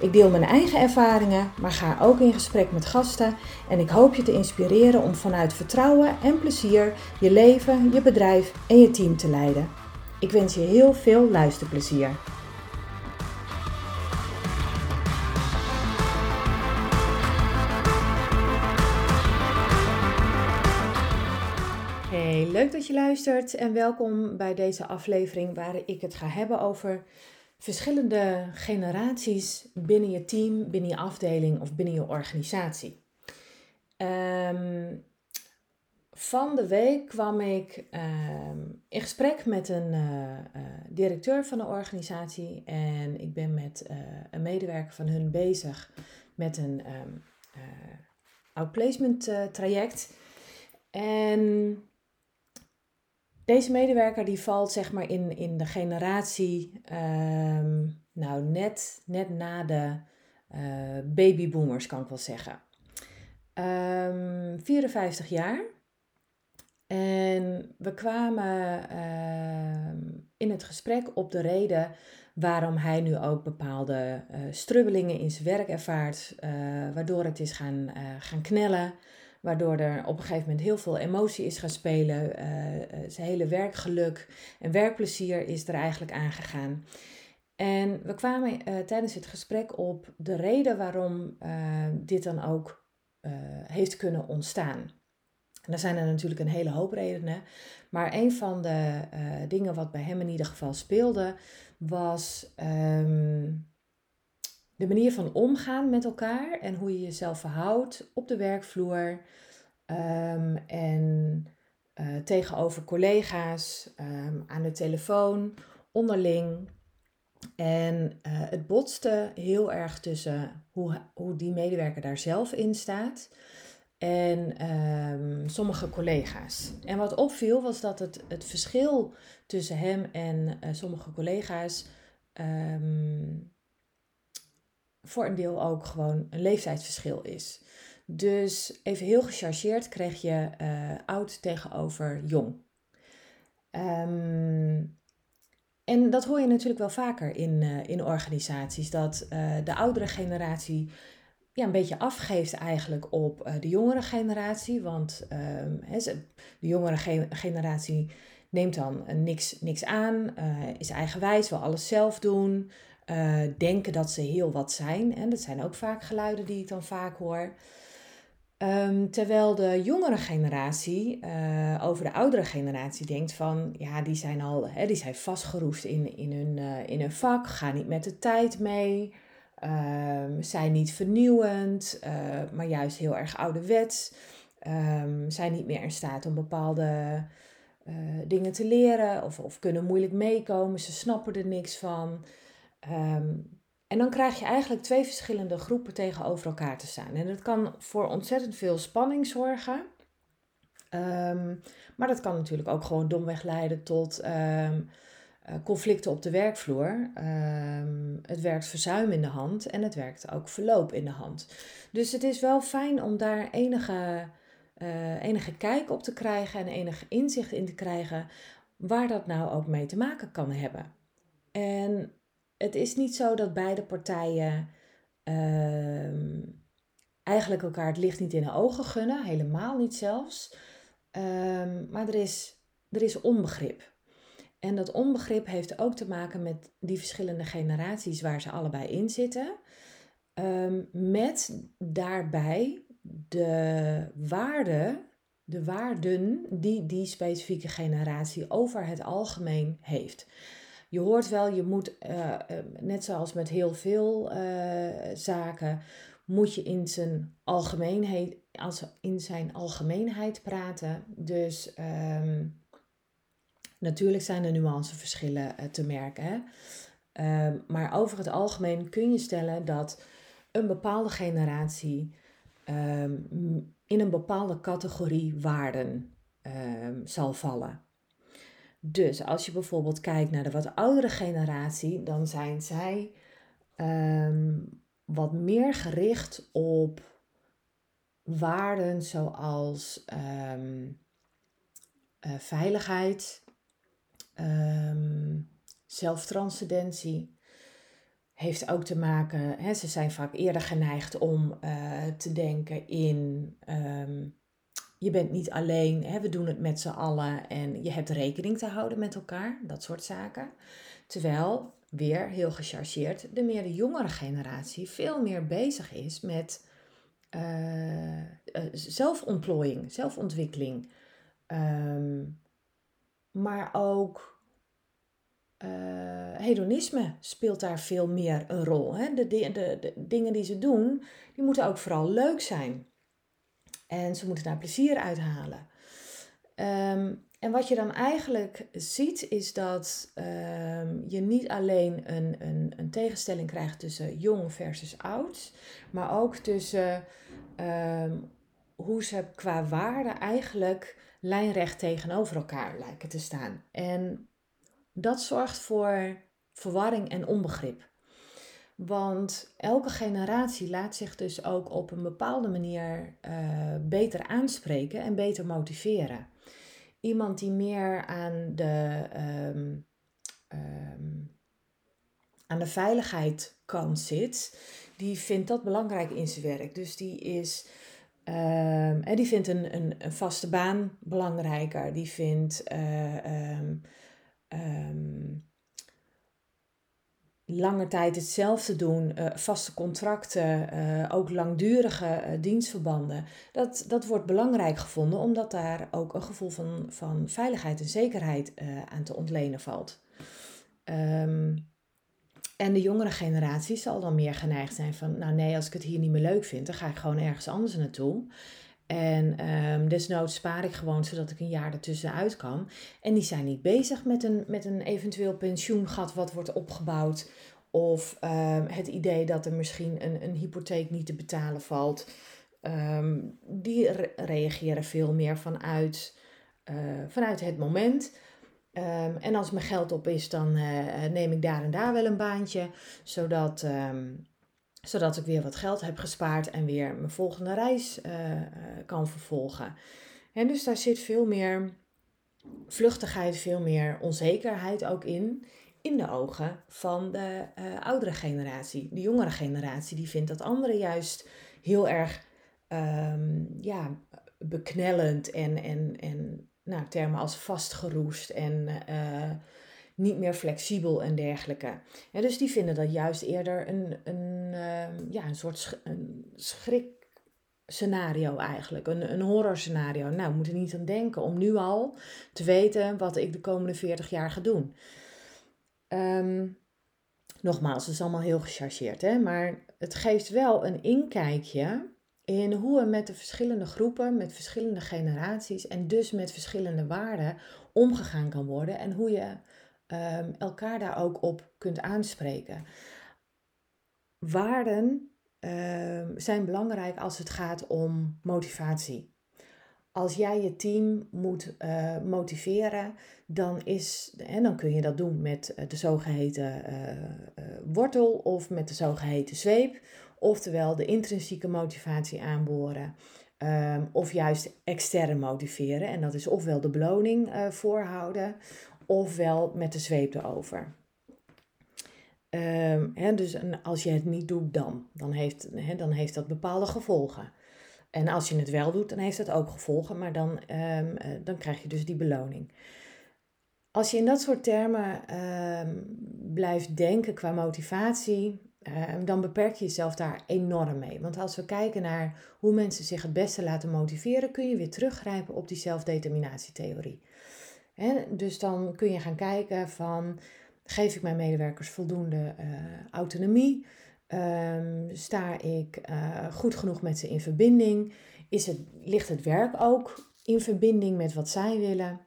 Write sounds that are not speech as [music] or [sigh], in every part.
Ik deel mijn eigen ervaringen, maar ga ook in gesprek met gasten en ik hoop je te inspireren om vanuit vertrouwen en plezier je leven, je bedrijf en je team te leiden. Ik wens je heel veel luisterplezier. Hey, leuk dat je luistert en welkom bij deze aflevering waar ik het ga hebben over verschillende generaties binnen je team, binnen je afdeling of binnen je organisatie. Um, van de week kwam ik ehm, in gesprek met een uh, directeur van de organisatie en ik ben met uh, een medewerker van hun bezig met een um, outplacement traject. En deze medewerker die valt zeg maar in, in de generatie, um, nou net, net na de babyboomers kan ik wel zeggen. 54 jaar. En we kwamen uh, in het gesprek op de reden waarom hij nu ook bepaalde uh, strubbelingen in zijn werk ervaart, uh, waardoor het is gaan, gaan knellen, waardoor er op een gegeven moment heel veel emotie is gaan spelen, zijn hele werkgeluk en werkplezier is er eigenlijk aangegaan. En we kwamen tijdens het gesprek op de reden waarom dit dan ook heeft kunnen ontstaan. En er zijn er natuurlijk een hele hoop redenen. Maar een van de uh, dingen wat bij hem in ieder geval speelde, was um, de manier van omgaan met elkaar en hoe je jezelf verhoudt op de werkvloer um, en uh, tegenover collega's, um, aan de telefoon, onderling. En uh, het botste heel erg tussen hoe, hoe die medewerker daar zelf in staat en um, sommige collega's. En wat opviel was dat het, het verschil tussen hem en uh, sommige collega's voor een deel ook gewoon een leeftijdsverschil is. Dus even heel gechargeerd kreeg je uh, oud tegenover jong. Um, en dat hoor je natuurlijk wel vaker in, uh, in organisaties, dat de oudere generatie ja, een beetje afgeeft eigenlijk op de jongere generatie. Want uh, de jongere generatie neemt dan niks, niks aan, eh, is eigenwijs, wil alles zelf doen, denken dat ze heel wat zijn. En dat zijn ook vaak geluiden die ik dan vaak hoor. Um, terwijl de jongere generatie over de oudere generatie denkt van, ja, die zijn al, hè, die zijn vastgeroest in, in, hun, in hun vak, gaan niet met de tijd mee. Um, zijn niet vernieuwend, maar juist heel erg ouderwets. Um, zijn niet meer in staat om bepaalde dingen te leren of, of kunnen moeilijk meekomen. Ze snappen er niks van. Um, en dan krijg je eigenlijk twee verschillende groepen tegenover elkaar te staan. En dat kan voor ontzettend veel spanning zorgen. maar dat kan natuurlijk ook gewoon domweg leiden tot eh, conflicten op de werkvloer. Het werkt verzuim in de hand en het werkt ook verloop in de hand. Dus het is wel fijn om daar enige, uh, enige kijk op te krijgen en enig inzicht in te krijgen waar dat nou ook mee te maken kan hebben. En het is niet zo dat beide partijen uh, eigenlijk elkaar het licht niet in de ogen gunnen, helemaal niet zelfs. Um, maar er is, er is onbegrip. En dat onbegrip heeft ook te maken met die verschillende generaties waar ze allebei in zitten. Ehm, met daarbij de waarden, de waarden die die specifieke generatie over het algemeen heeft. Je hoort wel, je moet, uh, net zoals met heel veel uh, zaken, moet je in zijn algemeenheid, als in zijn algemeenheid praten. Dus um, Natuurlijk zijn er nuanceverschillen eh, te merken. Hè? Ehm, maar over het algemeen kun je stellen dat een bepaalde generatie ehm, in een bepaalde categorie waarden ehm, zal vallen. Dus als je bijvoorbeeld kijkt naar de wat oudere generatie, dan zijn zij ehm, wat meer gericht op waarden zoals ehm, eh, veiligheid, zelftranscendentie, heeft ook te maken, hè, ze zijn vaak eerder geneigd om uh, te denken in um, je bent niet alleen, hè, we doen het met z'n allen en je hebt rekening te houden met elkaar, dat soort zaken. Terwijl, weer heel gechargeerd, de meer de jongere generatie veel meer bezig is met uh, uh, zelfontplooiing, zelfontwikkeling. Um, maar ook uh, hedonisme speelt daar veel meer een rol. Hè? De, de, de, dingen die ze doen, die moeten ook vooral leuk zijn. En ze moeten daar plezier uithalen. Um, en wat je dan eigenlijk ziet, is dat um, je niet alleen een, een, een, tegenstelling krijgt tussen jong versus oud, maar ook tussen um, hoe ze qua waarde eigenlijk lijnrecht tegenover elkaar lijken te staan. En dat zorgt voor verwarring en onbegrip. Want elke generatie laat zich dus ook op een bepaalde manier uh, beter aanspreken en beter motiveren. Iemand die meer aan de, um, aan de veiligheidskant zit, die vindt dat belangrijk in zijn werk. Dus die is. Um, en die vindt een, een, een, vaste baan belangrijker. Die vindt um, lange tijd hetzelfde doen, uh, vaste contracten, uh, ook langdurige uh, dienstverbanden. Dat, dat wordt belangrijk gevonden omdat daar ook een gevoel van, van veiligheid en zekerheid aan te ontlenen valt. Um, en de jongere generatie zal dan meer geneigd zijn van, nou nee, als ik het hier niet meer leuk vind, dan ga ik gewoon ergens anders naartoe. En um, desnoods spaar ik gewoon zodat ik een jaar ertussenuit kan. En die zijn niet bezig met een, met een eventueel pensioengat wat wordt opgebouwd. Of um, het idee dat er misschien een, een hypotheek niet te betalen valt. Um, die re reageren veel meer vanuit, uh, vanuit het moment. en als mijn geld op is, dan uh, neem ik daar en daar wel een baantje. Zodat zodat ik weer wat geld heb gespaard en weer mijn volgende reis uh, kan vervolgen. En dus daar zit veel meer vluchtigheid, veel meer onzekerheid ook in. In de ogen van de uh, oudere generatie. De jongere generatie die vindt dat anderen juist heel erg um, ja, beknellend en, en, en nou, termen als vastgeroest en niet meer flexibel en dergelijke. Ja, dus die vinden dat juist eerder een, een, uh, ja, een soort sch een schrik scenario eigenlijk, een, een horror scenario. Nou, we moeten niet aan denken om nu al te weten wat ik de komende 40 jaar ga doen. Um, nogmaals, het is allemaal heel gechargeerd, hè? maar het geeft wel een inkijkje in hoe er met de verschillende groepen, met verschillende generaties en dus met verschillende waarden omgegaan kan worden en hoe je um, elkaar daar ook op kunt aanspreken. Waarden um, zijn belangrijk als het gaat om motivatie. Als jij je team moet uh, motiveren, dan, is, en dan kun je dat doen met eh, de zogeheten uh, wortel of met de zogeheten zweep. Oftewel de intrinsieke motivatie aanboren. Um, of juist extern motiveren. En dat is ofwel de beloning voorhouden, ofwel met de zweep erover. Hè, dus als je het niet doet, dan. Dan heeft, dan heeft dat bepaalde gevolgen. En als je het wel doet, dan heeft dat ook gevolgen, maar dan, um, dan krijg je dus die beloning. Als je in dat soort termen um, blijft denken qua motivatie, dan beperk je jezelf daar enorm mee. Want als we kijken naar hoe mensen zich het beste laten motiveren, kun je weer teruggrijpen op die zelfdeterminatietheorie. Dus dan kun je gaan kijken van, geef ik mijn medewerkers voldoende uh, autonomie? Um, sta ik uh, goed genoeg met ze in verbinding? Is het, ligt het werk ook in verbinding met wat zij willen?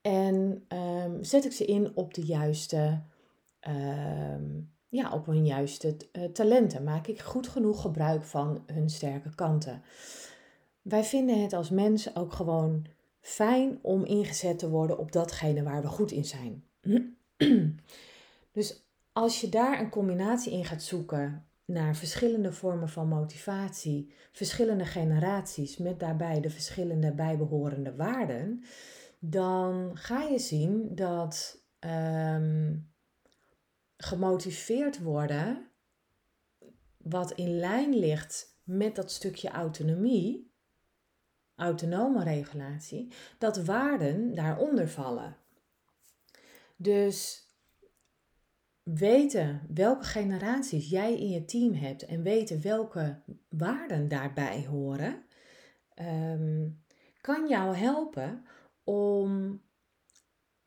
En um, zet ik ze in op de juiste, um, ja, op hun juiste uh, talenten? Maak ik goed genoeg gebruik van hun sterke kanten? Wij vinden het als mens ook gewoon fijn om ingezet te worden op datgene waar we goed in zijn. [clears throat] dus als je daar een combinatie in gaat zoeken naar verschillende vormen van motivatie, verschillende generaties met daarbij de verschillende bijbehorende waarden, dan ga je zien dat ehm, gemotiveerd worden, wat in lijn ligt met dat stukje autonomie, autonome regulatie, dat waarden daaronder vallen. Dus weten welke generaties jij in je team hebt en weten welke waarden daarbij horen, ehm, kan jou helpen om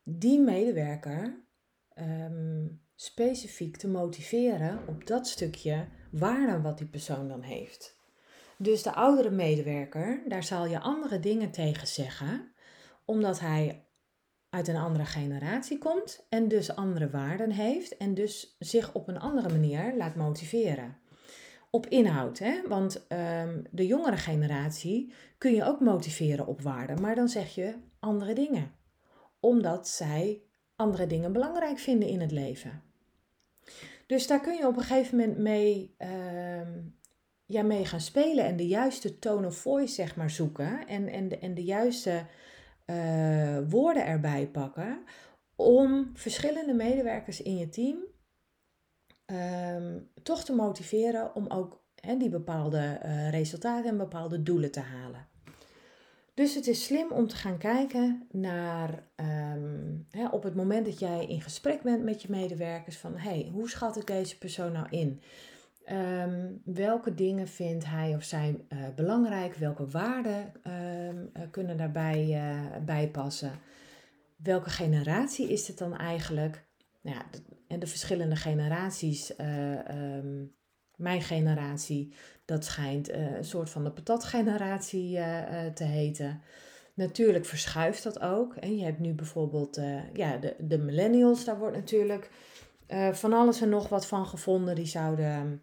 die medewerker ehm, specifiek te motiveren op dat stukje waarde wat die persoon dan heeft. Dus de oudere medewerker, daar zal je andere dingen tegen zeggen, omdat hij uit een andere generatie komt en dus andere waarden heeft en dus zich op een andere manier laat motiveren. Op inhoud, hè? want ehm, de jongere generatie kun je ook motiveren op waarden, maar dan zeg je andere dingen, omdat zij andere dingen belangrijk vinden in het leven. Dus daar kun je op een gegeven moment mee, uh, ja, mee gaan spelen en de juiste tone of voice zeg maar zoeken en, en, de, en de juiste uh, woorden erbij pakken om verschillende medewerkers in je team um, toch te motiveren om ook die bepaalde uh, resultaten en bepaalde doelen te halen. Dus het is slim om te gaan kijken naar hè, op het moment dat jij in gesprek bent met je medewerkers van hey, hoe schat ik deze persoon nou in? Um, welke dingen vindt hij of zij uh, belangrijk? Welke waarden um, uh, kunnen daarbij uh, bij passen? Welke generatie is het dan eigenlijk? Nou ja, en de verschillende generaties. Um, mijn generatie, dat schijnt een soort van de patatgeneratie te heten. Natuurlijk verschuift dat ook. En je hebt nu bijvoorbeeld ja, de, de millennials, daar wordt natuurlijk van alles en nog wat van gevonden. Die zouden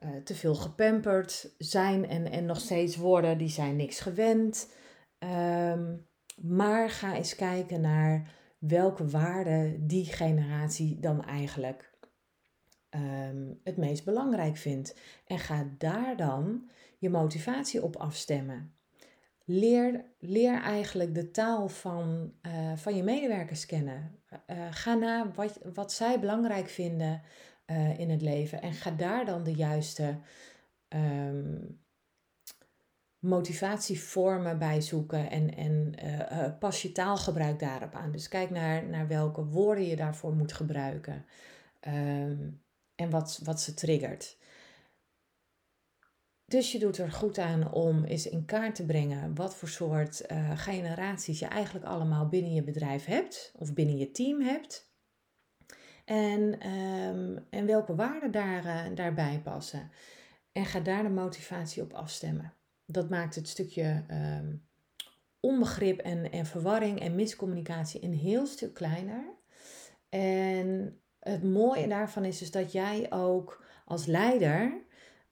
uh, te veel gepamperd zijn en, en nog steeds worden. Die zijn niks gewend. Um, maar ga eens kijken naar welke waarden die generatie dan eigenlijk um, het meest belangrijk vindt. En ga daar dan je motivatie op afstemmen. Leer, leer eigenlijk de taal van, uh, van je medewerkers kennen. Uh, ga na wat, wat zij belangrijk vinden uh, in het leven. En ga daar dan de juiste um, motivatievormen bij zoeken en, en uh, uh, pas je taalgebruik daarop aan. Dus kijk naar, naar welke woorden je daarvoor moet gebruiken um, en wat, wat ze triggert. Dus je doet er goed aan om eens in kaart te brengen wat voor soort generaties je eigenlijk allemaal binnen je bedrijf hebt of binnen je team hebt. En, um, en welke waarden daar, uh, daarbij passen. En ga daar de motivatie op afstemmen. Dat maakt het stukje um, onbegrip en, en verwarring en miscommunicatie een heel stuk kleiner. En het mooie daarvan is dus dat jij ook als leider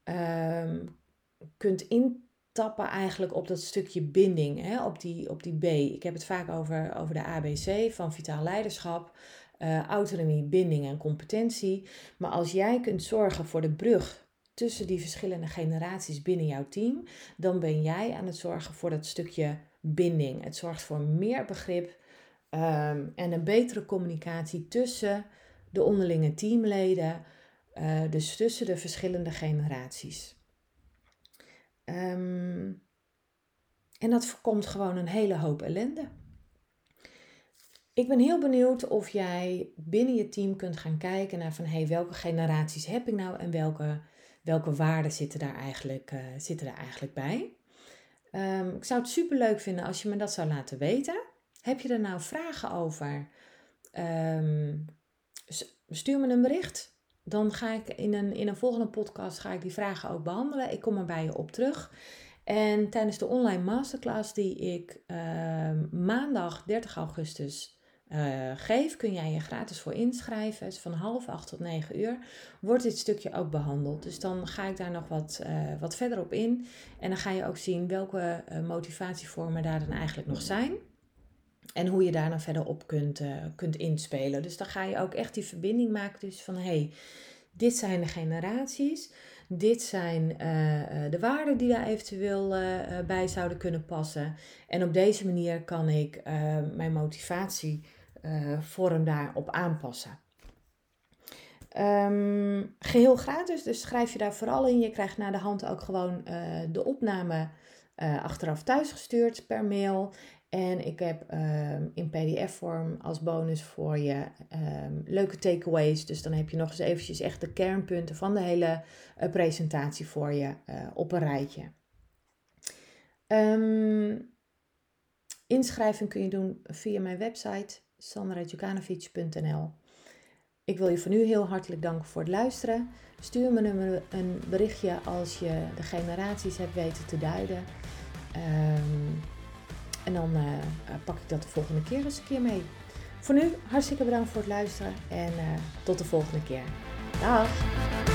um, kunt intappen eigenlijk op dat stukje binding, hè? Op, die, op die B. Ik heb het vaak over, over de ABC van vitaal leiderschap uh, autonomie, binding en competentie. Maar als jij kunt zorgen voor de brug tussen die verschillende generaties binnen jouw team, dan ben jij aan het zorgen voor dat stukje binding. Het zorgt voor meer begrip um, en een betere communicatie tussen de onderlinge teamleden, uh, dus tussen de verschillende generaties. Um, en dat voorkomt gewoon een hele hoop ellende. Ik ben heel benieuwd of jij binnen je team kunt gaan kijken naar van hey, welke generaties heb ik nou en welke, welke waarden zitten daar eigenlijk, uh, zitten daar eigenlijk bij. Um, ik zou het super leuk vinden als je me dat zou laten weten. Heb je er nou vragen over? Um, stuur me een bericht. Dan ga ik in een, in een volgende podcast ga ik die vragen ook behandelen. Ik kom er bij je op terug. En tijdens de online masterclass die ik uh, maandag 30 augustus uh, geef, kun jij je gratis voor inschrijven. Het is van half acht tot negen uur. Wordt dit stukje ook behandeld. Dus dan ga ik daar nog wat, uh, wat verder op in. En dan ga je ook zien welke uh, motivatievormen daar dan eigenlijk nog zijn. En hoe je daar dan verder op kunt, kunt inspelen. Dus dan ga je ook echt die verbinding maken. Dus van hé, hey, dit zijn de generaties. Dit zijn de waarden die daar eventueel bij zouden kunnen passen. En op deze manier kan ik mijn motivatievorm daarop aanpassen. Um, geheel gratis, dus schrijf je daar vooral in. Je krijgt na de hand ook gewoon de opname achteraf thuisgestuurd per mail. En ik heb um, in PDF-vorm als bonus voor je um, leuke takeaways. Dus dan heb je nog eens eventjes echt de kernpunten van de hele presentatie voor je op een rijtje. Inschrijving kun je doen via mijn website sandrajukanovic.nl. Ik wil je voor nu heel hartelijk danken voor het luisteren. Stuur me een berichtje als je de generaties hebt weten te duiden. Um, en dan uh, pak ik dat de volgende keer eens een keer mee. Voor nu hartstikke bedankt voor het luisteren en uh, tot de volgende keer. Dag!